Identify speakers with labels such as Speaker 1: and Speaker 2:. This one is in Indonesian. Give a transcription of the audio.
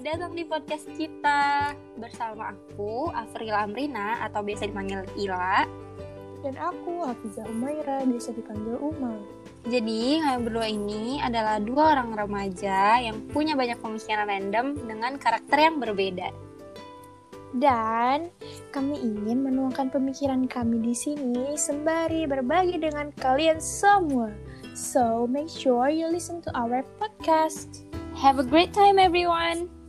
Speaker 1: datang di podcast kita bersama aku Afril Amrina atau biasa dipanggil Ila.
Speaker 2: Dan aku Hafizah Umaira, biasa dipanggil Uma.
Speaker 1: Jadi kalian berdua ini adalah dua orang remaja yang punya banyak pemikiran random dengan karakter yang berbeda.
Speaker 2: Dan kami ingin menuangkan pemikiran kami di sini sembari berbagi dengan kalian semua. So make sure you listen to our podcast.
Speaker 1: Have a great time everyone!